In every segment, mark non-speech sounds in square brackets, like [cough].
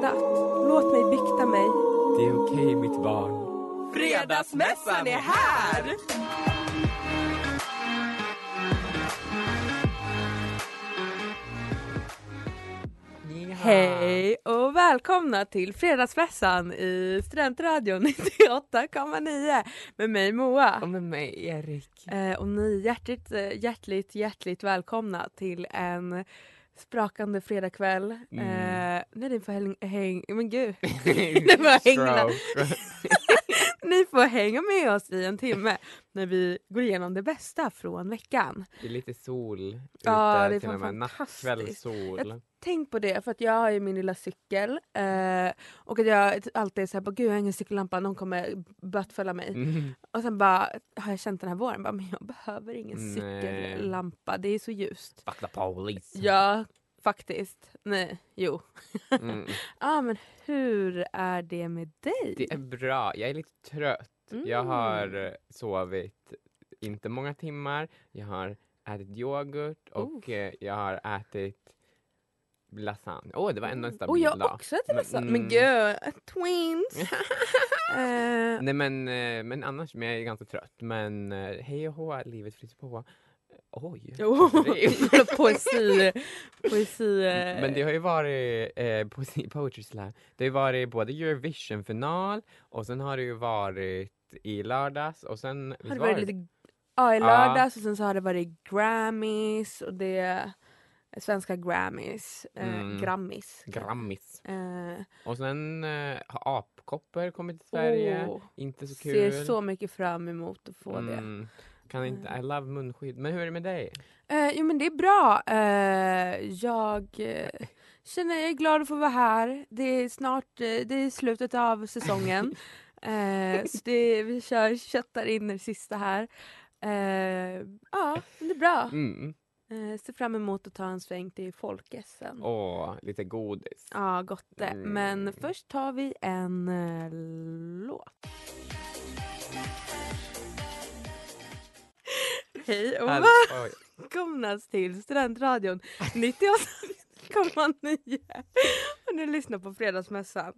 Syndat. Låt mig bikta mig. Det är okej mitt barn. Fredagsmässan är här! Hej och välkomna till Fredagsmässan i Studentradion [laughs] 98,9 med mig Moa. Och med mig Erik. Eh, och ni är hjärtligt, eh, hjärtligt, hjärtligt välkomna till en sprakande fredagkväll. Mm. Eh, nej, ni får häng, häng, men gud. [laughs] Var hängla. Stroke. [laughs] Ni får hänga med oss i en timme när vi går igenom det bästa från veckan. Det är lite sol Ja, ute det är till och med. fantastiskt. Nattkvällssol. Tänk på det, för att jag har ju min lilla cykel eh, och att jag alltid är såhär, gud jag har ingen cykellampa, någon kommer bötfälla mig. Mm. Och sen bara har jag känt den här våren, bara, men jag behöver ingen Nej. cykellampa, det är så ljust. Fuck the police. Ja, faktiskt. Nej, jo. Mm. [laughs] ah, men hur är det med dig? Det är bra. Jag är lite trött. Jag Mm. har eh, sovit inte många timmar. Jag har ätit yoghurt och eh, jag har ätit lasagne. Åh, det var ändå en stabil Och jag dag. också ätit lasagne. Mm. Men gud, twins! [laughs] eh, Nej men, eh, men annars, men jag är ganska trött. Men eh, hej och hå, livet flyter på. Oj. [laughs] oh, poesi, poesi. eh, Men det har ju varit eh, poesi, poetry slam. Det har ju varit både Eurovision-final och sen har det ju varit i lördags och sen... har det var varit lite Ja, i Ja. lördags och sen så har det varit Grammys och det svenska Grammys, eh, Mm. Grammis. Grammis. Eh, Och sen eh, har apkoppor kommit till Sverige. åh, Inte så kul. ser så mycket fram emot att få det. Mm. Kan inte, I love munskydd. Men hur är det med dig? Eh, jo men det är bra. Eh, jag eh, känner jag är glad att få vara här. Det är snart, eh, det är slutet av säsongen. [laughs] eh, så det, vi kör, köttar in det sista här. Eh, ja, det är bra. Mm. Eh, ser fram emot att ta en sväng till Folkes sen. Åh, lite godis. Ja, gott det. Mm. Men först tar vi en eh, låt. [laughs] Hej och välkomna till Studentradion 98,9. Och ni lyssnar på Fredagsmässan.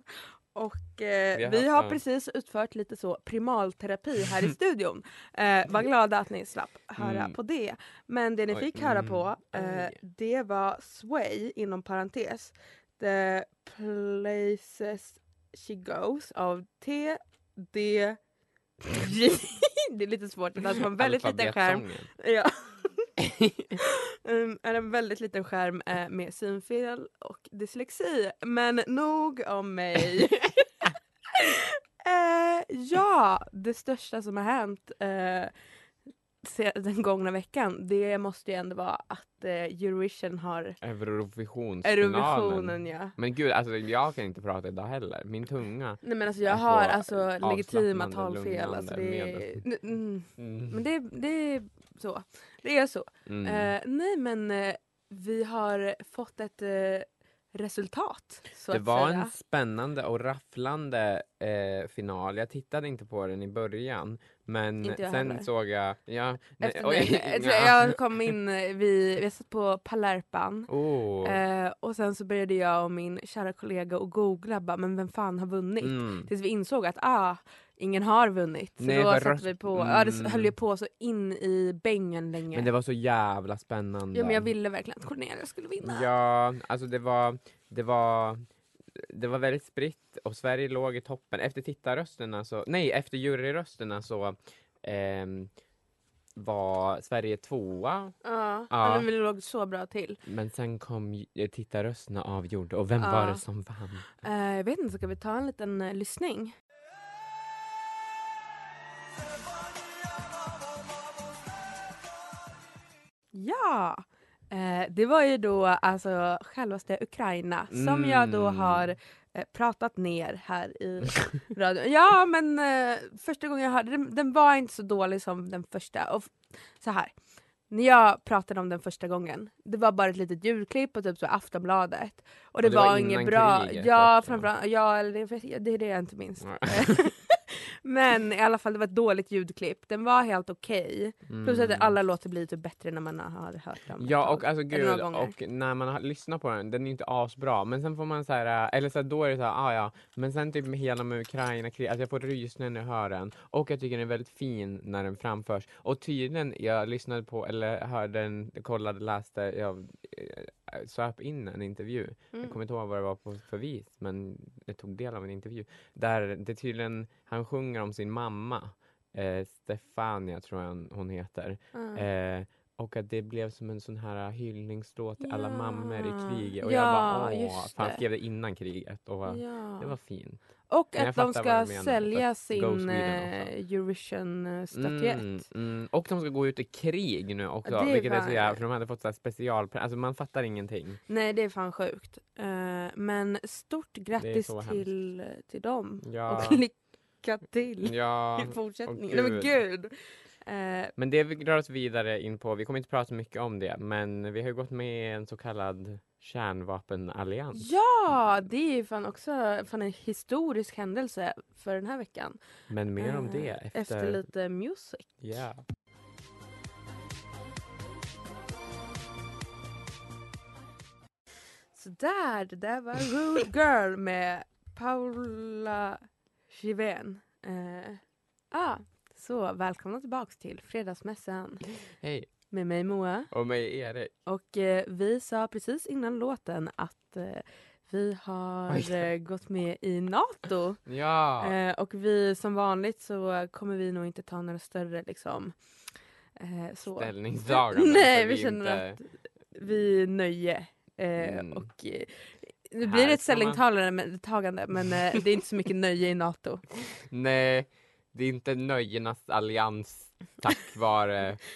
Och eh, Vi har vi har precis utfört lite så primalterapi här i studion. Eh, var glada att ni slapp höra Mm. på det. Men det ni Oj, fick höra på eh, det var Sway inom parentes. The places she goes av T D J. Det är lite svårt, det är en väldigt liten skärm. Ja um, [laughs] är en väldigt liten skärm eh, med synfel och dyslexi. Men nog om mig. [laughs] eh, ja, det största som har hänt eh, den gångna veckan det måste ju ändå vara att eh, Eurovision har Eurovisionsfinalen. Eurovisionen ja. Men gud, alltså jag kan inte prata idag heller. Min tunga. Nej men alltså jag har alltså legitima talfel. Alltså det är, Mm. men det, det är så. Det är så. Mm. Eh, nej men eh, vi har fått ett eh, resultat. Så det att var säga. en spännande och rafflande eh, final. Jag tittade inte på den i början. Men sen heller. såg jag... Ja, nej, oj, det, [laughs] ja. jag kom in, eh, vi, vi satt på Palerpan Oh. eh, och sen så började jag och min kära kollega att googla, bara, men vem fan har vunnit? Mm. Tills vi insåg att ah, ingen har vunnit. Så Nej, då röst- vi på, ja det Mm. höll ju på så in i bängen länge. Men det var så jävla spännande. ja, men jag ville verkligen att Cornelia skulle vinna. Ja, alltså det var, det var, det var väldigt spritt och Sverige låg i toppen. Efter tittarrösterna så, nej efter juryrösterna så ehm, var Sverige tvåa. Ja, Ja. men vi låg så bra till. Men sen kom eh, tittarrösterna avgjorde och vem Ja. var det som vann? Eh, jag vet inte, ska vi ta en liten uh, lyssning? Ja! Eh, det var ju då alltså självaste Ukraina som jag då Mm. har eh, pratat ner här i [laughs] radion. Ja men eh, första gången jag hörde den, den var inte så dålig som den första. Och så här. När jag pratade om den första gången, det var bara ett litet ljudklipp på typ så Aftonbladet. Och det, det var var, inget bra. kriget Ja, framförallt, ja eller det, det är det jag inte minns. [laughs] [laughs] Men i alla fall det var ett dåligt ljudklipp. Den var helt okej. Plus att Mm. alla låter bli typ bättre när man har hört dem. Ja och alltså gud, och när man har lyssnat på den, den är inte asbra men sen får man så här, eller så här, då är det så här, ah, ja, men sen typ hela med Ukraina, alltså jag får rysningar när jag hör den och jag tycker den är väldigt fin när den framförs och tydligen, jag lyssnade på, eller hörde den, kollade, läste, jag eh, söp in en intervju, Mm. jag kommer inte ihåg vad det var på för vis, men jag tog del av en intervju där det tydligen, han sjunger om sin mamma, eh, Stefania tror jag hon heter, Ja. Eh, och att det blev som en sån här hyllningslåt till alla Ja. mammor i kriget. Och Ja, jag bara åh, för han skrev det innan kriget. Och ja. det var fint. Och Men att de ska sälja sin eh, Eurovision-statyett. Mm, mm. Och de ska gå ut i krig nu också. Det vilket är så jävla, för de hade fått så special, alltså man fattar ingenting. Nej det är fan sjukt. Eh, men stort grattis hemskt. till, till dem. Ja, Och [laughs] lycka till i fortsättningen. Nej men gud. Eh, Men det vi drar oss vidare in på, vi kommer inte prata mycket om det, men vi har ju gått med i en så kallad kärnvapenallians. ja, det är ju fan också fan en historisk händelse för den här veckan. Men mer om det Eh, efter... efter lite music. Ja. Så där, det där var Rude Girl med Paula Chivén. Eh, ah, så välkomna tillbaks till Fredagsmässan Hej, med mig Moa. och mig Erik. Och eh, vi sa precis innan låten att eh, vi har eh, gått med i NATO. Ja! Eh, och vi som vanligt så kommer vi nog inte ta några större liksom eh, så. ställningstagande. [laughs] Nej, för vi känner inte- att vi är nöje. Eh, Mm. Och Här blir det ett ska man- ställningstagande men, det är inte så mycket nöje i NATO. [laughs] Nej, det är inte nöjenas allians tack vare [laughs]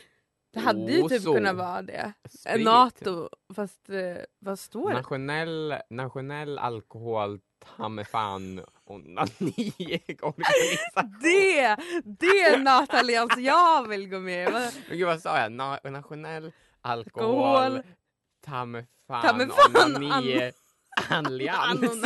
Det hade ju typ kunnat vara det. sprit. NATO, fast eh, vad står det? Nationell, nationell alkohol, ta mig fan onani-organisation. [laughs] Det! Det är NATO-allians jag vill gå med i. [laughs] Gud vad sa jag? Na nationell alkohol, Alkohol. ta mig fan, fan, allians.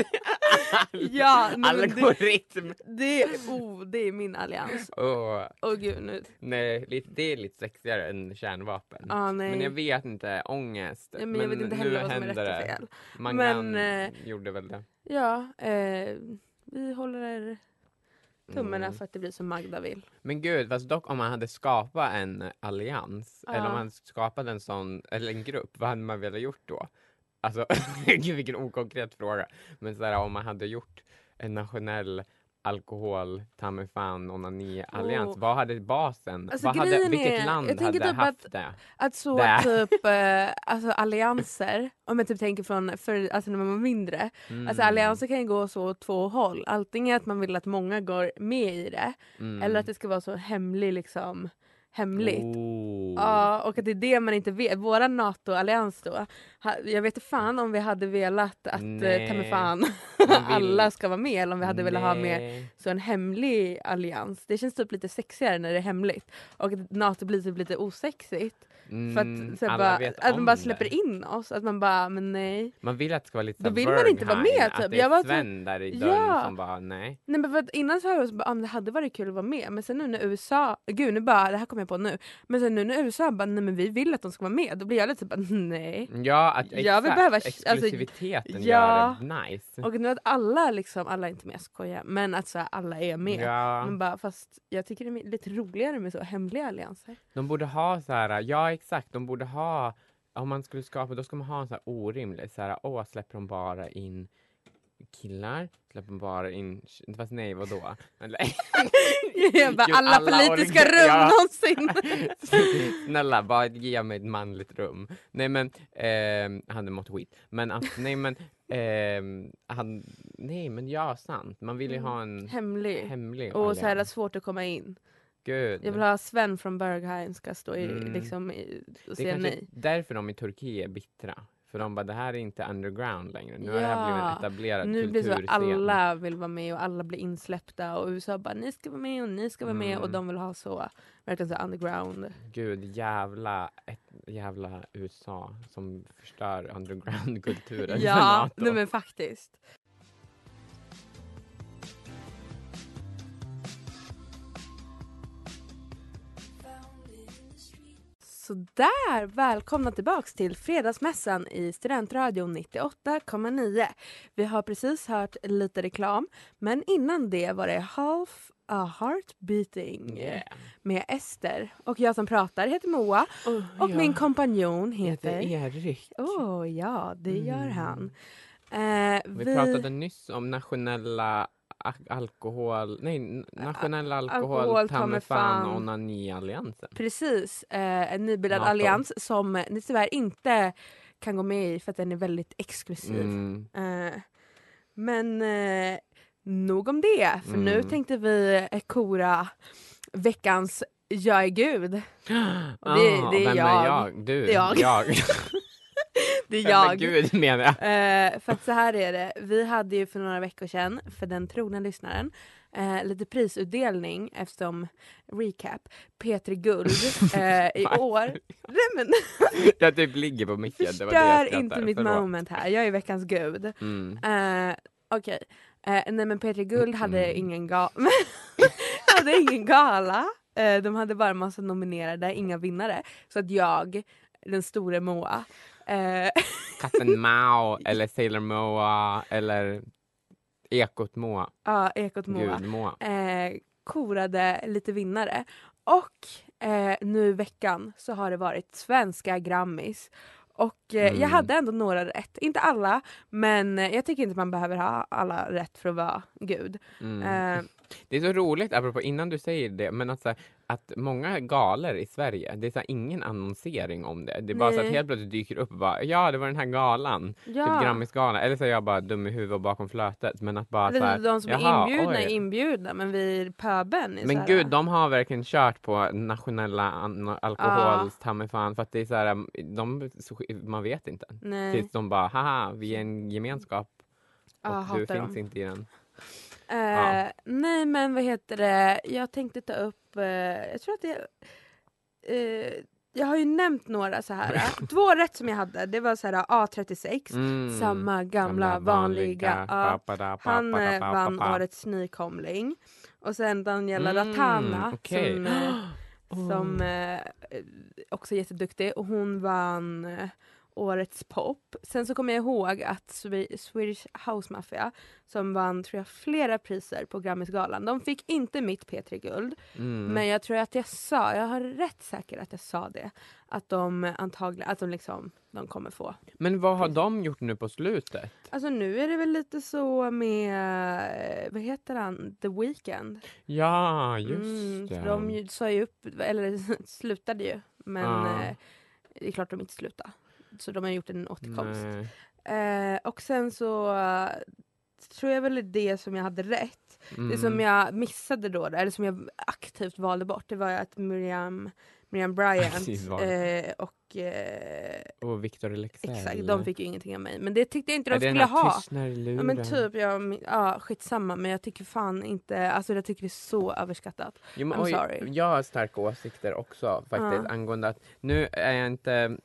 Ja, nej, men det, Algoritm. det, oh, det är min allians. Åh, Åh gud nu. nej, det är lite sexigare än kärnvapen. Ah. Men jag vet inte, ångest. Ja, men jag vet inte heller vad som är rätt och fel. Mangan Men, eh, gjorde väl det. Ja, eh, vi håller tummarna Mm. för att det blir som Magda vill. Men gud, fast dock om man hade skapat en allians, Ja. eller om man skapat en sån, eller en grupp, vad hade man velat gjort då? Alltså, [laughs] gud vilken okonkret fråga. Men sådär om man hade gjort en nationell alkohol, ta mig fan, onani allians, Åh. vad hade basen? Alltså, vad hade, vilket land jag hade typ haft att- det? Att så Där. [laughs] typ eh, alltså allianser, om jag typ tänker från för, alltså när man var mindre. Mm. Alltså allianser kan ju gå så två håll. Antingen att man vill att många går med i det Mm. eller att det ska vara så hemlig liksom hemligt. Oh. Ja, och att det är det man inte vet. Våra NATO-allians då. ha- Jag vet inte fan om vi hade velat att eh, ta Nej. fan alla ska vara med eller om vi hade velat ha med Nej. så en hemlig allians. Det känns typ lite sexigare när det är hemligt. Och att NATO blir typ lite osexigt. För Mm, att, så här, alla bara, att man bara det. släpper in oss. Att man bara, men nej. Man vill att det ska vara lite Då så vill man inte vara med, typ. Att det Jag är var typ- Sven där i dörren Ja. som bara nej. Nej men för att innan så har jag så bara, ah, det hade varit kul att vara med. Men sen nu när USA, gud nu bara, det här kommer jag på nu. Men sen nu när USA bara, nej men vi vill att de ska vara med. Då blir jag lite bara, nej. Ja, att, exakt, Jag vill behöva- alltså, exklusiviteten ja. gör det nice. Och nu att alla liksom, alla är inte med, jag skojar. Men att så här, alla är med. Ja, Men bara, fast jag tycker det är lite roligare med så hemliga allianser. de borde ha så här, ja exakt, de borde ha, om man skulle skapa, då ska man ha en så här orimlig, så här, åh släpper de bara in killar? Släpper bara in, fast nej vadå? [laughs] Bara, alla, alla politiska rum ja. någonsin. [laughs] Snälla, bara ge mig ett manligt rum. Nej men, ehm, han hade mått skit. Men att, nej men, ehm, han, nej men ja sant. Man vill ju Mm. ha en Hemlig. hemlig Och så här svårt att komma in. gud. Jag vill ha Sven från Berghain ska stå i, Mm. liksom, i, och det är säga nej. därför de i Turkiet är bittra. För de bara, det här är inte underground längre. Nu har det här blivit en Ja, etablerad Nu blir det så kulturscen. alla vill vara med och alla blir insläppta och USA bara ni ska vara med och ni ska vara med och Mm. de vill ha så verkligen så underground. Gud, jävla, ett jävla USA som förstör underground-kulturen Ja, nej men faktiskt. Så där, välkomna tillbaks till Fredagsmässan i Studentradion 98,9. Vi har precis hört lite reklam, men innan det var det Half a Heart Beating Yeah. med Ester. Och jag som pratar heter Moa och min kompanjon heter heter... Erik. Åh ja, det gör Mm. han. Eh, Vi, pratade nyss om nationella alkohol... Nej, nationella alkohol, alkohol, ta mig fan fan. onanialliansen. Precis, eh, en nybildad NATO. allians som ni tyvärr inte kan gå med i för att den är väldigt exklusiv. Mm. Eh, men eh, nog om det, för nu Mm. tänkte vi eh, kora veckans Jag är Gud. [gasps] Ah, det- det är vem jag. är jag? Du? Det är jag. jag. [laughs] [laughs] Det är jag. Gud menar jag. Eh, för att så här är det, vi hade ju för några veckor sedan, för den trogna lyssnaren, eh, lite prisutdelning eftersom, recap, P3 Guld [laughs] eh, i år. Nej men [laughs] Jag typ ligger på micken. Förstör inte mitt Förlåt. moment här, jag är veckans gud. Mm. Eh, Okej, eh, nej men P3 Guld hade Mm. ingen, ga- [laughs] hade ingen gala. Eh, de hade bara massa nominerade, inga vinnare. Så att jag, den store Moa, [laughs] Katten Mao eller Sailor Moa eller Ekot Moa. ja, Ekot Moa. Gud Moa. eh, korade lite vinnare. Och eh, nu veckan så har det varit svenska Grammis. Och eh, Mm. jag hade ändå några rätt. Inte alla, men eh, jag tycker inte man behöver ha alla rätt för att vara gud. Mm. Det är så roligt, apropå innan du säger det, men att, så här, att många galer i Sverige, det är så här, ingen annonsering om det. Det är bara så att helt plötsligt dyker upp och bara, ja det var den här galan, ja. typ Grammisgalan. Eller så är jag bara dum i huvudet och bakom flötet. Men att bara så här, de som är inbjudna oj. är inbjudna men vi är pöben Men här, gud, de har verkligen kört på nationella an- alkohol, ta mig fan, för att det är så här, de, så- man vet inte. Nej, Tills de bara, haha, vi är en gemenskap och ja, du finns dem. inte i den. Eh, Ja. Nej men vad heter det, jag tänkte ta upp, eh, jag tror att det, eh, jag har ju nämnt några så här. [laughs] Två rätt som jag hade, det var så här A36, Mm. samma gamla, vanliga. ja. Papada, han vann årets nykomling. Och sen Daniela Mm, Ratana okej. som, [gasps] Oh. som eh, också är jätteduktig och hon vann eh, årets pop. Sen så kommer jag ihåg att Swe- Swedish House Mafia som vann tror jag flera priser på Grammisgalan. De fick inte mitt P3-guld Mm. men jag tror att jag sa, jag har rätt säker att jag sa det, att de antagligen, att de liksom, de kommer få. Men vad har de gjort nu på slutet? Alltså nu är det väl lite så med, eh, vad heter han, The Weeknd. Ja, just Mm, det. de sa ju upp, eller [laughs] slutade ju. Men Ja. eh, det är klart de inte Så de har gjort en återkomst. Eh, och sen så eh, tror jag väl det det som jag hade rätt. Det Mm. som jag missade då, eller som jag aktivt valde bort, det var att Miriam, Miriam Bryant [laughs] eh, och eh, Och Victor Leksell. exakt, de fick ju ingenting av mig. Men det tyckte jag inte Är de det skulle ha. tystnarluren? Ja men typ, jag, ja, skitsamma men jag tycker fan inte, alltså jag tycker det är så överskattat. Jo, men, I'm oj, sorry. Jag har starka åsikter också faktiskt Ja. angående att nu är jag inte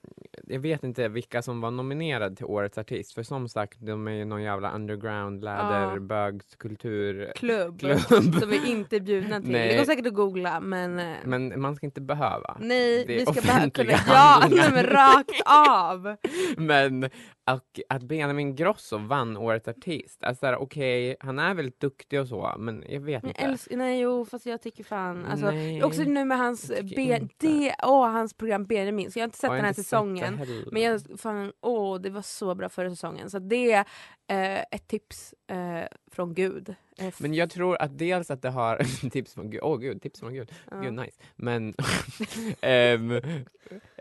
jag vet inte vilka som var nominerade till Årets artist för som sagt de är ju någon jävla underground läderbögskultur Klubb, klubb. som vi inte är bjudna till. Nej. [laughs] Det går säkert att googla men, eh, Men man ska inte behöva. Nej vi ska bara kunna, ja nej, men rakt av. [laughs] Men och, att Benjamin Grosso vann Årets artist, alltså okej, han är väldigt duktig och så, men jag vet Men inte. älskar, nej jo fast jag tycker fan, alltså, Nej, också nu med hans, ben, det, åh, hans program Benjamin, så jag har inte sett jag den här säsongen. Men jag, fan, åh, det var så bra förra säsongen. Så det är eh, ett tips eh, från Gud. Men jag tror att dels att det har [laughs] tips från Gud, åh gud, tips från Gud, ja. gud nice. Men, [laughs] ehm,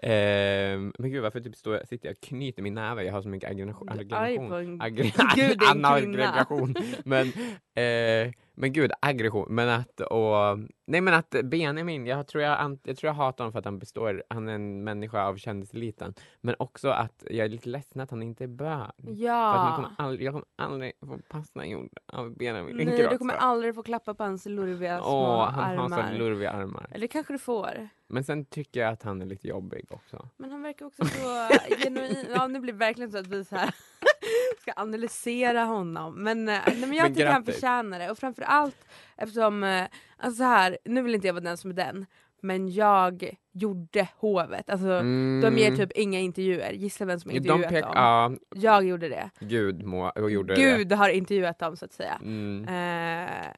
ehm, men gud varför typ står, sitter jag och knyter min näve, jag har så mycket aggression. Du är arg på aggression. en Aggre- [laughs] Gud en. Men, eh, Men gud, aggression. Men att, och, nej men att Benjamin, jag tror jag, jag tror jag hatar honom för att han består, han är en människa av kändiseliten. Men också att jag är lite ledsen att han inte är bög. För att man Ja. kommer aldrig, jag kommer aldrig få pasta gjord av Benjamin Nej, du kommer aldrig få klappa på hans lurviga små Åh, han har armar. så lurviga armar. Eller kanske du får. Men sen tycker jag att han är lite jobbig också. Men han verkar också så [laughs] genuin. Ja, nu blir det verkligen så att vi så här ska analysera honom. Men, eh, nej, men jag Men tycker han förtjänar det. Och framförallt eftersom, eh, alltså så här, nu vill inte jag vara den som är den. Men jag gjorde hovet. Alltså, De ger typ inga intervjuer. Gissa vem som Mm. de intervjuat pek, dem. ja, Jag gjorde det. Gud må, gjorde Gud har intervjuat dem så att säga. det. Mm. Eh,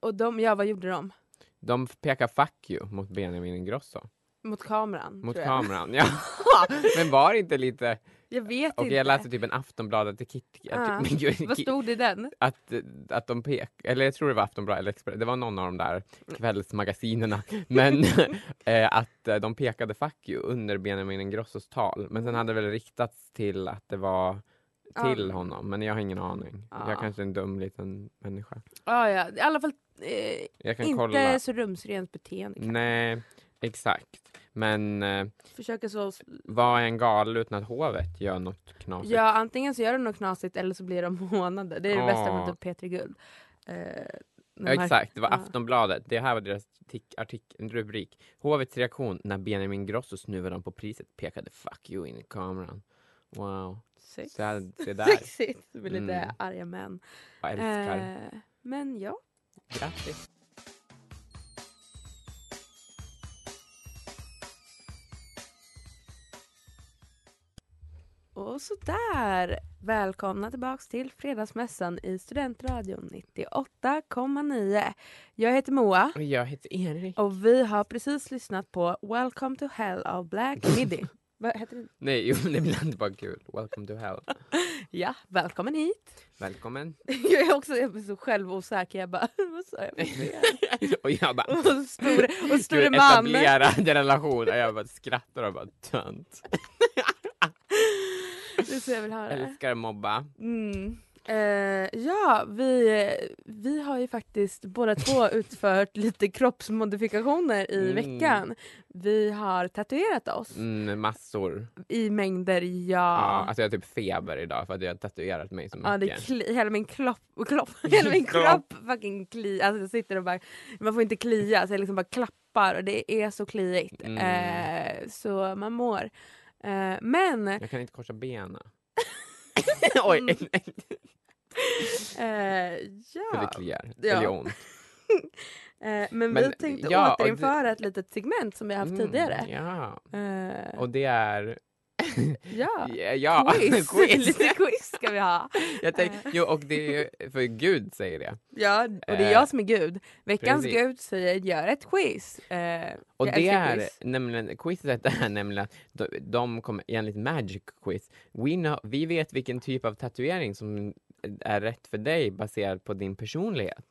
och de, ja vad gjorde de? De pekar fuck you mot Benjamin Ingrosso. Mot kameran. Mot kameran, ja. [laughs] Men var det inte lite... Jag vet Och inte. jag läste typ en Aftonbladet till Kit... Ja. Men gud, Vad stod det i den? att, att de pek... Eller jag tror det var Aftonbladet eller Expressen. Det var någon av de där kvällsmagasinerna. Men [laughs] eh, att eh, de pekade fuck you under Benjamin Ingrossos tal. Men sen hade det väl riktats till att det var till Ja. honom. Men jag har ingen aning. Ja. Jag kanske är en dum liten människa. Ah, ja, i alla fall eh, inte kolla. så rumsrent beteende. kanske. Nej, exakt. Men eh, Försöka så... vad är en gal utan att hovet gör något knasigt? Ja, antingen så gör de något knasigt eller så blir de [laughs] hånade. Det är det bästa med typ Petri Guld. Eh, Ja, här- exakt, det var ja. Aftonbladet. Det här var deras tik- artik- en rubrik. Hovets reaktion när Benjamin Grosso snuvade dem på priset pekade fuck you in i kameran. Wow. Sex. Så se [laughs] där. Sexigt med lite Mm. arga män. Jag älskar. Eh, men ja. Grattis. Och sådär. Välkomna tillbaks till Fredagsmässan i Studentradion 98,9. Jag heter Moa Och jag heter Erik. och vi har precis lyssnat på Welcome to Hell av Black [laughs] Midi. Vad heter det? Nej, jo, det blir bara kul. Welcome to hell. [laughs] Ja, välkommen hit. Välkommen. [laughs] Jag är också jag så självosäker. Jag bara, vad sa jag? och jag bara... Och store, och store man. etablerad relation. Och jag bara skrattar och bara tönt. Det är så jag vill höra. Älskar att mobba. Mm. Eh, ja, vi, vi har ju faktiskt båda två [laughs] utfört lite kroppsmodifikationer i Mm. veckan. Vi har tatuerat oss Mm, massor. i mängder, ja. Ja. Ja, alltså jag har typ feber idag för att jag har tatuerat mig så mycket. det kli, hela min kropp, kropp, [laughs] hela min kropp fucking kli, alltså jag sitter och bara, man får inte klia så jag liksom bara klappar och det är så kliigt. Mm. Eh, så man mår. Eh, men Jag kan inte korsa benen. [laughs] Oj, Mm. för [laughs] eh, ja. det kliar. Ja. Eller gör ont. [laughs] Eh, men, Men, vi tänkte ja, och det- återinföra ett litet segment som vi haft Mm, tidigare. Ja, Eh, och det är... [laughs] ja. ja, Quiz. [laughs] quiz. [laughs] Lite quiz ska vi ha. Jag tänk, jo, och det är för Gud säger det. Ja, och det är Eh, jag som är Gud. Veckans precis. Gud säger gör ett quiz. Eh, Och jag det är quiz. nämligen, quizet är nämligen att de, de kommer, enligt Magic Quiz, we know, vi vet vilken typ av tatuering som är rätt för dig baserat på din personlighet.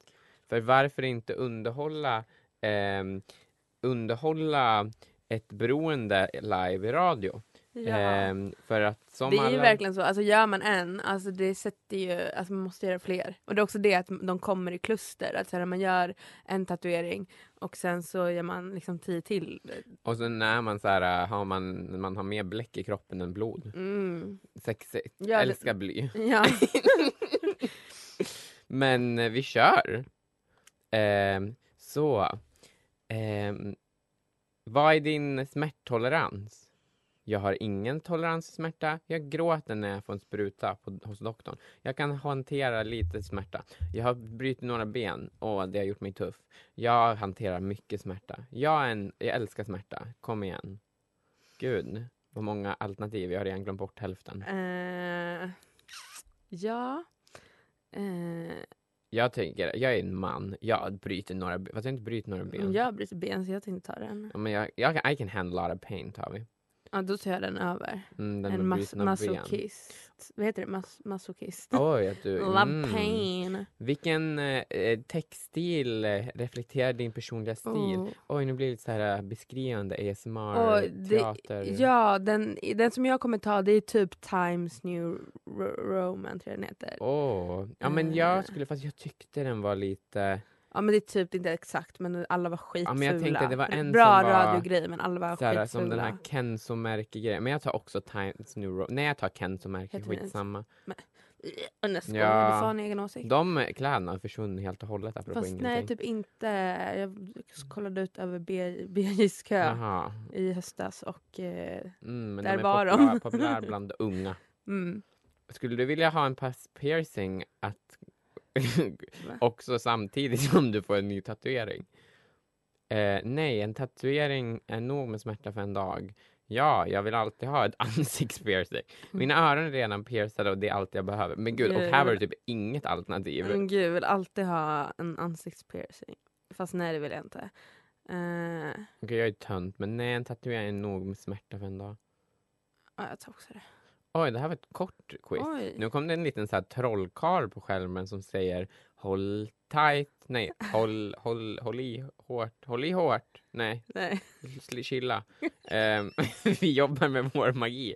För varför inte underhålla, ehm, underhålla ett beroende live i radio? Ja. Ehm, för att som det är ju alla... verkligen så, alltså gör man en, alltså det sätter ju, alltså man måste göra fler. Och det är också det att de kommer i kluster, att så här, man gör en tatuering och sen så gör man liksom tio till. Och så när man så här, har man, man har mer bläck i kroppen än blod. Mm. Sexigt. Ja, det- Älskar bly. Ja. [laughs] Men eh, vi kör. Ehm, så. Ehm, vad är din smärttolerans? Jag har ingen tolerans till smärta. Jag gråter när jag får en spruta på, hos doktorn. Jag kan hantera lite smärta. Jag har brutit några ben och det har gjort mig tuff. Jag hanterar mycket smärta. Jag, är en, jag älskar smärta. Kom igen. Gud, vad många alternativ. Jag har redan glömt bort hälften. Eh, ja. Eh, Jag tänker, jag är en man. Jag bryter några ben. Fast jag inte brutit några ben. jag bryter ben så jag tänkte ta den. Ja, men jag, jag kan, I can handle a lot of pain, tar vi. Ja, då tar jag den över. Mm, den en mas- masochist. Vad heter det? Mas- masochist? Oj, att du... [laughs] Love mm. pain. Vilken eh, textstil eh, reflekterar din personliga stil? Oh. Oj, nu blir det lite så här eh, beskrivande ASMR, Och det- teater. Ja, den, den som jag kommer ta det är typ Times New Ro- Roman tror jag den heter. Åh, ja men jag Eh. skulle, fast jag tyckte den var lite Ja men det är typ inte exakt men alla var skitfula. Ja, men jag tänkte det var en Bra som var radiogrej men alla var Såhär, skitfula. som den här Kenzo-märke-grejen. Men jag tar också Times New Roman. Nej jag tar Kenzo-märke, skitsamma. Nästa gång, Ja. du får ha en egen åsikt. De kläderna har försvunnit helt och hållet apropå Fast ingenting. nej typ inte. Jag kollade ut över BJs kö Jaha. i höstas och eh, Mm, Där de var de. populära, populära bland [laughs] unga. mm, Skulle du vilja ha en piercing att? [laughs] också samtidigt [laughs] som du får en ny tatuering? Eh, nej, en tatuering är nog med smärta för en dag. Ja, jag vill alltid ha ett [laughs] ansiktspiercing. Mina öron är redan piercade och det är allt jag behöver. Men gud, och här var det typ inget alternativ. men gud, jag vill alltid ha en ansiktspiercing. Fast nej det vill jag inte. Eh, Okej, jag är tönt, men nej, en tatuering är nog med smärta för en dag. ja, jag tar också det. Oj, det här var ett kort quiz. Oj. Nu kom det en liten så här trollkarl på skärmen som säger håll tight, nej, håll, håll, håll i hårt, håll i hårt, nej, Nej. chilla. Ehm, [laughs] vi jobbar med vår magi.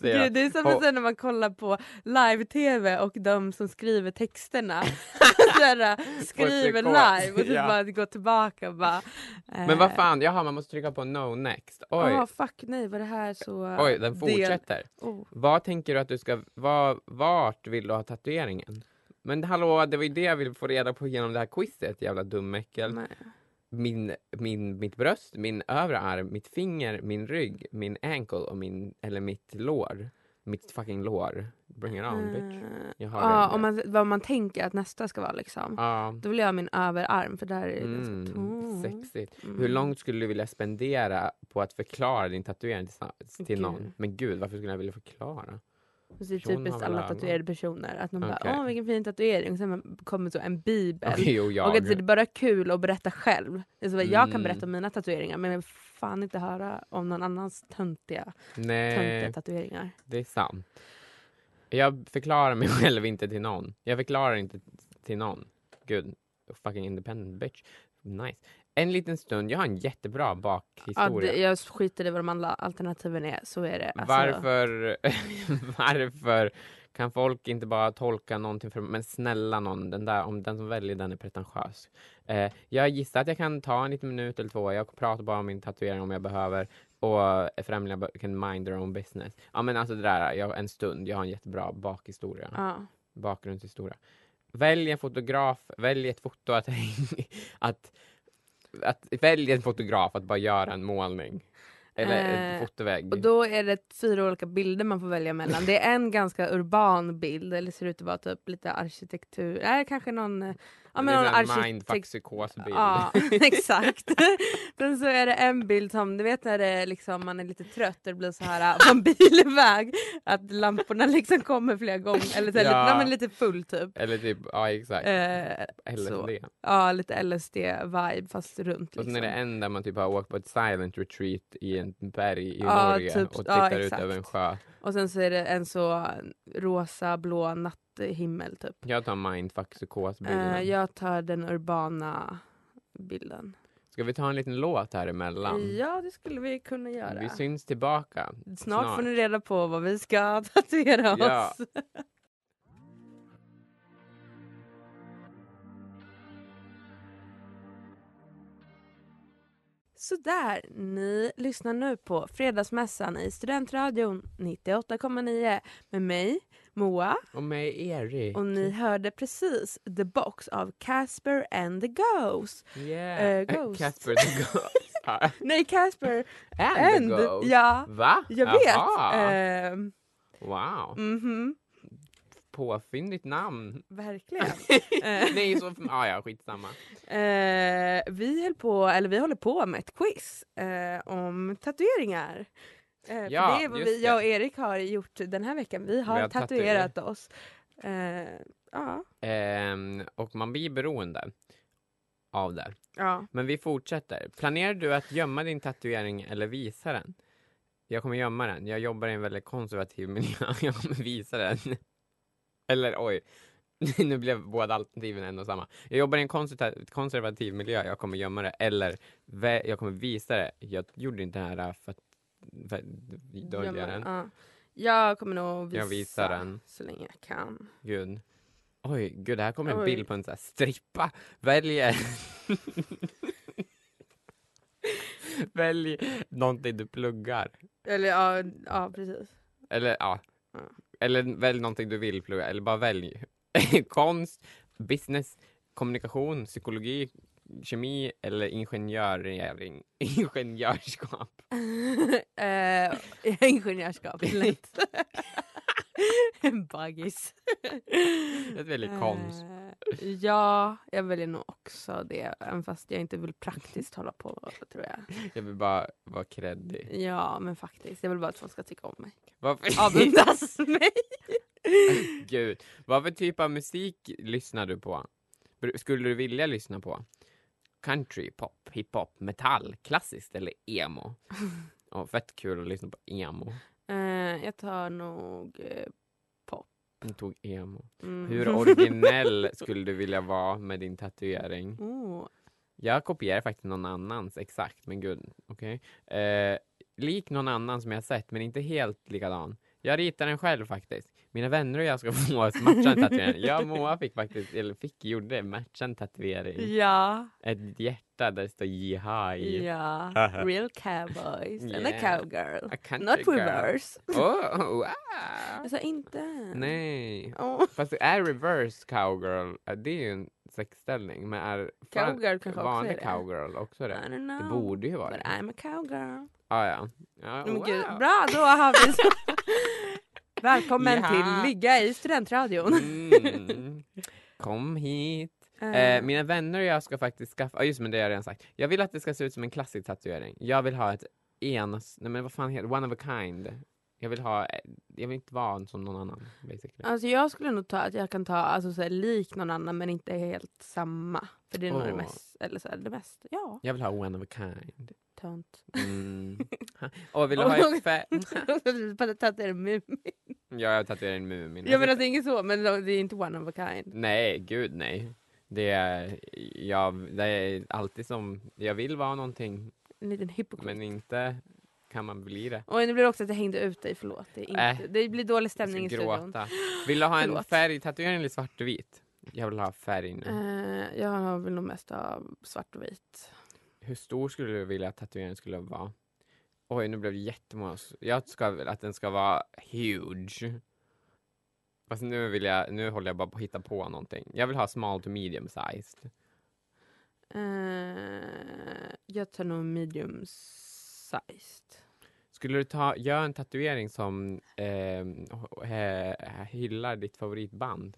Gud, det är som sen när man kollar på live-tv och de som skriver texterna [laughs] Såhär, skriver kod. live och så Ja. bara gå tillbaka och bara... Men vad fan, jaha, man måste trycka på no next. Oj, Ja, fuck nej, var det här så... oj, den del- fortsätter. Oh. Vad tänker du att du ska, vad, vart vill du ha tatueringen? Men hallå, det var ju det jag ville få reda på genom det här quizet, jävla dumäckel. Nej. min, min, mitt bröst, min övre arm, mitt finger, min rygg, min ankle och min, eller mitt lår. Mitt fucking lår. Bring it on bitch. Eh, har Ja, om man, vad man tänker att nästa ska vara liksom. Ja. Då vill jag ha min överarm för där är det Mm, ganska tomt. sexigt. Mm. Hur långt skulle du vilja spendera på att förklara din tatuering till, till någon? Men gud, varför skulle jag vilja förklara? Det är typiskt alla tatuerade personer. Att de Okej. bara åh vilken fin tatuering. Och sen kommer så en bibel. Okej, och jag. Och att det är bara kul att berätta själv. Det är så, Jag kan Mm. berätta om mina tatueringar men jag vill fan inte höra om någon annans töntiga, töntiga Nej, tatueringar. det är sant. Jag förklarar mig [laughs] själv inte till någon. Jag förklarar inte till någon. Gud, fucking independent bitch. Nice. En liten stund, jag har en jättebra Ja, bakhistoria. det, jag skiter i vad de andra alternativen är. Så är det. Alltså, Varför, [laughs] varför kan folk inte bara tolka någonting för Men snälla någon, den, där, om den som väljer den är pretentiös. Eh, jag gissar att jag kan ta en liten minut eller två. Jag pratar bara om min tatuering om jag behöver. Och främlingar kan mind their own business. Ja men alltså det där, jag, en stund. Jag har en jättebra bakhistoria. Ja. Bakgrundshistoria. Välj en fotograf, välj ett foto att, [laughs] att, att välj en fotograf att bara göra en målning. Eller Eh, fotovägg. Och då är det fyra olika bilder man får välja mellan. Det är en ganska urban bild, eller ser ut att vara typ lite arkitektur, nej kanske någon, eh, ja, men det är en arkitekt... mindfuck-psykosbild. Ja, [laughs] [laughs] exakt. [laughs] Sen så är det en bild som, du vet när det liksom, man är lite trött, det blir så här på en bileväg, att lamporna liksom kommer flera gånger, eller så här, Ja. lite, men lite full typ. Eller typ, ja exakt. Eh, LSD. så. Ja, lite LSD-vibe fast runt. Och sen Liksom. är det en där man typ har åkt på ett silent retreat i en berg i Ja, Norge typ, och ja, tittar ut exakt. över en sjö. Och sen så är det en så rosa, blå natthimmel typ. Jag tar mindfuck-psykosbilden. Eh, jag tar den urbana bilden. Ska vi ta en liten låt här emellan? Ja, det skulle vi kunna göra. Vi syns tillbaka. snart, får ni reda på vad vi ska [laughs] tatuera Ja. Sådär, ni lyssnar nu på Fredagsmässan i Studentradion 98,9 med mig, Moa, Och mig Erik. och ni hörde precis The Box av Casper and the Ghost. Yeah. Eh, Ghost. Casper the Ghost. Ja. [laughs] Nej, Casper and, and! the Ghost. Ja, Va? jag vet. Ehm, Wow. mhm, Påfyndigt namn. verkligen. [laughs] Eh, Nej, så... Ah, ja, skitsamma. Eh, vi, höll på, eller vi håller på med ett quiz eh, om tatueringar. Eh, Ja, det är vad vi, jag och Erik har gjort den här veckan. Vi har, har tatuerat oss. Eh, ja, Ehm, och man blir beroende av det. ja. Men vi fortsätter. Planerar du att gömma din tatuering eller visa den? Jag kommer gömma den. Jag jobbar i en väldigt konservativ miljö. [laughs] Jag kommer visa den. Eller oj, [laughs] nu blev båda alternativen en och samma. Jag jobbar i en konservativ, konservativ miljö. Jag kommer gömma det. Eller jag kommer visa det. Jag gjorde inte det här för att, för dölja den. ja. Jag kommer nog visa, Jag visar den. så länge jag kan. Gud. Oj, gud här kommer en Oj. bild på en sån här strippa. Välj [laughs] Välj någonting du pluggar. Eller ja, ja precis. Eller ja. Ja. Eller välj någonting du vill plugga. Eller bara välj. [laughs] Konst, business, kommunikation, psykologi, kemi eller ingenjöring. [laughs] Ingenjörskap. [laughs] eh, ingenjörskap, lätt. En baggis. Jag väljer konst. Eh, ja, jag väljer nog också det. Även fast jag inte vill praktiskt hålla på, tror jag. Jag vill bara vara kreddig. Ja, men faktiskt. Jag vill bara att folk ska tycka om mig. Varför? Avundas [laughs] mig. Gud. Vad för typ av musik lyssnar du på? Skulle du vilja lyssna på? Country, pop, hiphop, metall, klassiskt eller emo? [laughs] Oh, fett kul att lyssna på emo. Eh, jag tar nog eh, Jag tog emo. mm. Hur [laughs] originell skulle du vilja vara med din tatuering? oh. Jag kopierar faktiskt någon annans exakt, men gud, okej. Eh, lik någon annan som jag sett, men inte helt likadan. Jag ritar den själv faktiskt. Mina vänner och jag ska [laughs] få matchande tatuering. Jag och Moa fick faktiskt, eller fick, gjorde matchande tatuering. Ja, Ett hjärta där det står jihai. ja. Real cowboys and a Yeah. cowgirl. A Not girl. reverse. [laughs] Oh, wow. Jag sa inte. Nej. Oh. Fast det är reverse cowgirl, det är ju en sexställning. Men är Cowgirl kanske också vanlig är det. cowgirl också I det? don't Det know. borde ju vara But det. I'm a cowgirl. Ah, ja. ja Men wow. gud, bra, då har vi så. [laughs] Välkommen Ja. till Ligga i studentradion. Mm. Kom hit. Eh, Eh, mina vänner och jag ska faktiskt skaffa, ah, just men det har jag redan sagt. Jag vill att det ska se ut som en klassisk tatuering. Jag vill ha ett enas, nej men vad fan heter one of a kind. Jag vill ha, eh, jag vill inte vara som någon annan basically. Alltså jag skulle nog ta att jag kan ta alltså, så här, lik någon annan men inte helt samma. För det är nog det mest, eller så här, det mest, ja, Jag vill ha one of a kind. Tönt. Mm. Och vill du ha ett fä- Bara tatuera en Mumin. Ja, jag tatuerar en Mumin. Jag menar det är inget så, men det är inte one of a kind. Nej, gud nej. Det är, jag, det är alltid som, jag vill vara någonting, En liten hypokrit. men inte kan man bli det. Och nu blir det också att jag hängde ut dig, förlåt. Det, inte, Äh, det blir dålig stämning i studion. Vill du ha en Förlåt. färgtatuering eller svart och vit? Jag vill ha färg nu. Eh, jag vill nog mest ha svart och vit. Hur stor skulle du vilja att tatueringen skulle vara? Oj, nu blev det jättemånga. Jag ska att den ska vara huge. Fast nu vill jag, nu håller jag bara på att hitta på någonting. Jag vill ha small to medium sized. Eh, jag tar nog medium sized. Skulle du ta, göra en tatuering som eh, hyllar ditt favoritband?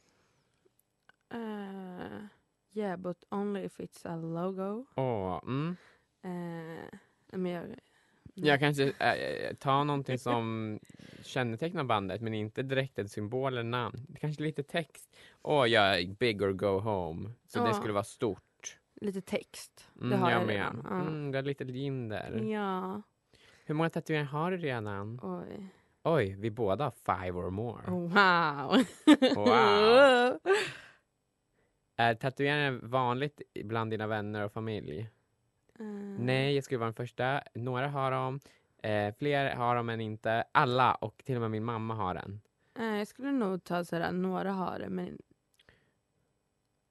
Uh, yeah, but only if it's a logo. Åh, mm. Eh, men jag, Jag kanske eh, ta någonting [laughs] som kännetecknar bandet men inte direkt en symbol eller namn. Kanske lite text. Åh, jag är big or go home. Så det Ja. skulle vara stort. Lite text. Mm, det har jag, med. redan. Ja. Mm, det är lite gin där. Ja, Hur många tatueringar har du redan? oj. Oj, vi båda har five or more. Wow. [laughs] Wow. Är tatueringar vanligt bland dina vänner och familj? Eh, Nej, jag skulle vara den första. Några har dem. Eh, fler har dem än inte. Alla och till och med min mamma har en. eh, jag skulle nog ta sådär, några har det men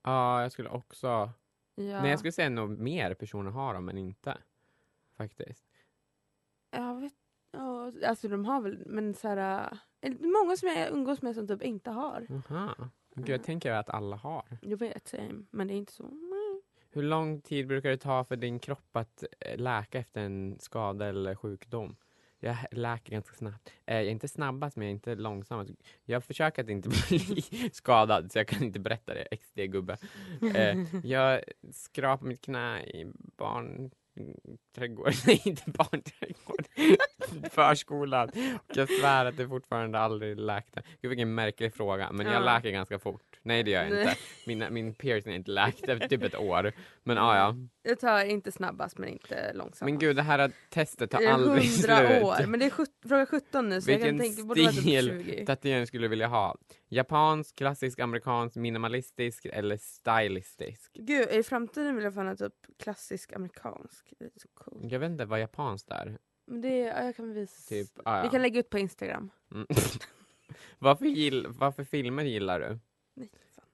Ja, jag skulle också... ja. Nej, jag skulle säga nog mer personer har dem än inte. Faktiskt. Jag vet ja, alltså de har väl, men såhär, det är många som jag umgås med som typ inte har. Aha. Gud, jag tänker att alla har. Jag vet, same, men det är inte så. Hur lång tid brukar det ta för din kropp att eh, läka efter en skada eller sjukdom? Jag läker ganska snabbt. Eh, jag är inte snabbast, men jag är inte långsammast. Jag försöker att inte bli [laughs] skadad, så jag kan inte berätta det. XD-gubbe. Eh, jag skrapar mitt knä i barnträdgård. [laughs] Nej, inte barnträdgård. [laughs] Förskolan. Och jag svär att det fortfarande aldrig läkte. Gud vilken märklig fråga, men jag Ja. läker ganska fort. Nej, det gör jag inte. [laughs] Mina, min piercing är inte läkt efter typ ett år. Men ja, ja. Jag tar inte snabbast men inte långsammast. Men gud, det här testet tar Det är aldrig 100 slut. år, men det är sjut- fråga 17 nu så jag Vilken kan tänka borde vara typ stil 20. tatuering skulle du vilja ha? Japansk, klassisk, amerikansk, minimalistisk eller stylistisk? Gud, i framtiden vill jag fan ha typ klassisk amerikansk. Det är så coolt. Jag vet inte vad japanskt är. Men det, ja, jag kan visa. Typ, ah, ja. Vi kan lägga ut på Instagram. Mm. [laughs] varför, gill, varför filmer gillar du? Nej,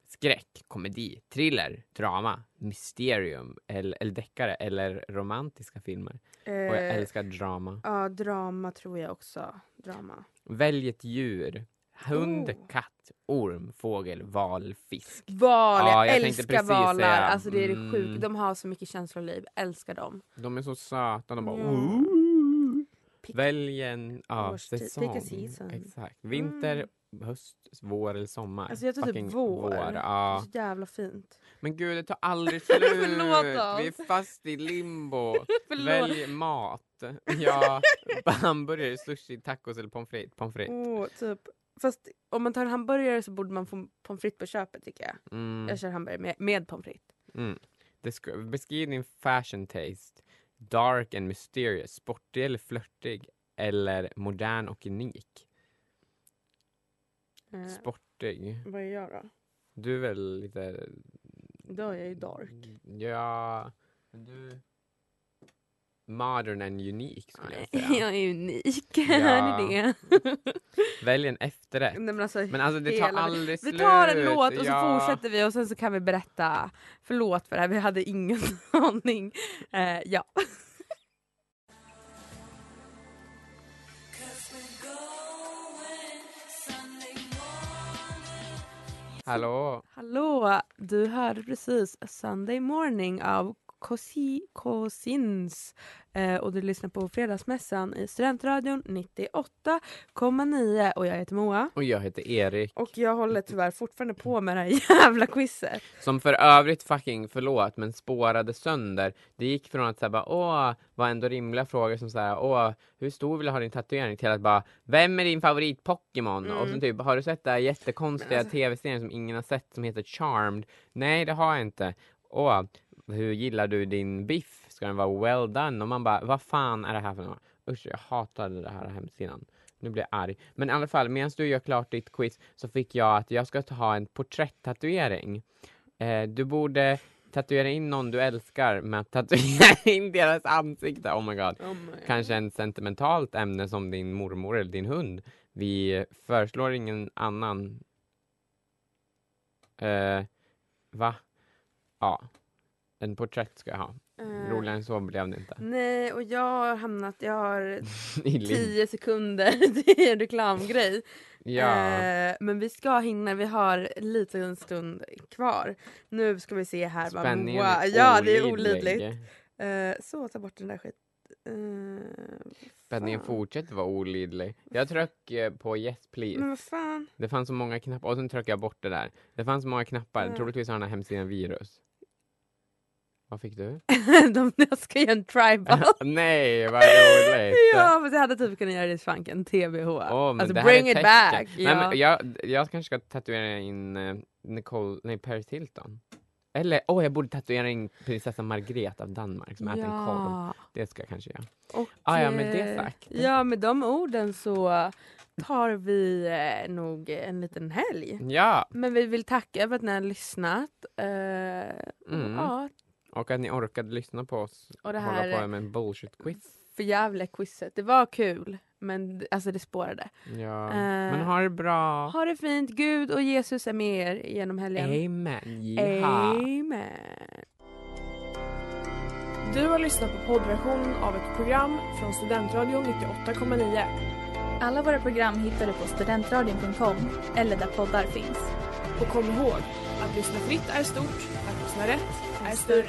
skräck, komedi, thriller, drama, mysterium eller, eller deckare eller romantiska filmer. Och jag Eh, älskar drama. Ja, drama tror jag också. Drama. Välj ett djur. Hund, Oh. katt, orm, fågel, val, fisk. Val, Ja, jag, jag älskar valar. säga, Alltså det är det mm. sjukt. De har så mycket känsloliv. Älskar dem. De är så söta. De bara... Ooh. Pick- Välj en ja, säsong. Exakt. Vinter, höst, vår eller sommar. Alltså jag tror typ Fucking vår. Ja. Så jävla fint. Men gud, det tar aldrig [laughs] slut. Vi är fast i limbo. [laughs] Välj mat. [laughs] Ja, hamburgare, sushi, tacos eller pommes frites. Pommes frites. Åh, typ. Fast om man tar en hamburgare så borde man få pommes frites på köpet tycker jag. Mm. Jag kör hamburgare med, med pommes frites. Mm. Det ska, beskriv din fashion taste. Dark and mysterious, sportig eller flörtig eller modern och unik. Eh, Sportig. vad är jag då? Du är väl lite... Då är jag ju dark. Ja, men du... Modern and unik skulle jag säga. [laughs] Jag är unik. Ja. [laughs] är det. [laughs] Välj en efterrätt. Nej, men alltså, Men alltså det tar aldrig vi slut. tar en låt och så ja. fortsätter vi och sen så kan vi berätta. Förlåt för det här, vi hade ingen aning. Eh, ja. Hallå? Hallå! Du hörde precis Sunday Morning av Cosi, Cosins eh, och du lyssnar på Fredagsmässan i Studentradion 98,9 och jag heter Moa. Och jag heter Erik. Och jag håller tyvärr fortfarande på med det här [laughs] jävla quizet. Som för övrigt fucking, förlåt, men spårade sönder. Det gick från att säga bara åh, var ändå rimliga frågor som såhär åh, hur stor vill du ha din tatuering? Till att bara, vem är din favorit Pokémon? Mm. Och så typ, har du sett den här jättekonstiga alltså- tv-serien som ingen har sett som heter Charmed? Nej, det har jag inte. Åh, hur gillar du din biff? Ska den vara well done? Och man bara, vad fan är det här för något? Usch, jag hatade det här hemsidan. Nu blir jag arg. Men i alla fall, medan du gör klart ditt quiz så fick jag att jag ska ta ha en porträtttatuering. Eh, du borde tatuera in någon du älskar med att tatuera [laughs] in deras ansikte. Oh my god. Kanske en sentimentalt ämne som din mormor eller din hund. Vi föreslår ingen annan. Eh, va? Ja. En porträtt ska jag ha. Eh, Roligare än så blev det inte. Nej, och jag har hamnat, jag har [laughs] 10 sekunder [laughs] till en reklamgrej. Ja. Eh, men vi ska hinna, vi har en liten stund kvar. Nu ska vi se här Spänningen Moa... är Ja, det är olidlig. olidligt. Eh, så, ta bort den där skit. Uh, Spänningen fortsätter vara olidlig. Jag tryck eh, på yes please. Men vad fan. Det fanns så många knappar och sen tryckte jag bort det där. Det fanns så många knappar. Ja. Troligtvis har den här hemsidan virus. Vad fick du? [laughs] De, jag ska göra en tribal. [laughs] Nej, vad roligt! [laughs] ja, men jag hade typ kunnat göra det i svanken. TBH. Men alltså det bring it tecken. back. Ja. men jag, jag kanske ska tatuera in eh, Nicole, nej Paris Hilton. Eller, åh jag borde tatuera in prinsessa Margret av Danmark som äter en korv. ja. Det ska jag kanske göra. Och, Ah, ja, med det eh, sagt. Ja, med de orden så tar vi eh, nog en liten helg. Ja! Men vi vill tacka för att ni har lyssnat. Eh, Mm. Ja, Och att ni orkade lyssna på oss och det hålla här på med en bullshit-quiz. för jävla quizet. Det var kul, men alltså det spårade. Ja. Eh, Men ha det bra. Ha det fint. Gud och Jesus är med er genom helgen. Amen. Jaha. Amen. Du har lyssnat på poddversion av ett program från Studentradion 98,9. Alla våra program hittar du på studentradion.com eller där poddar finns. Och kom ihåg, att lyssna fritt är stort, att lyssna rätt I stood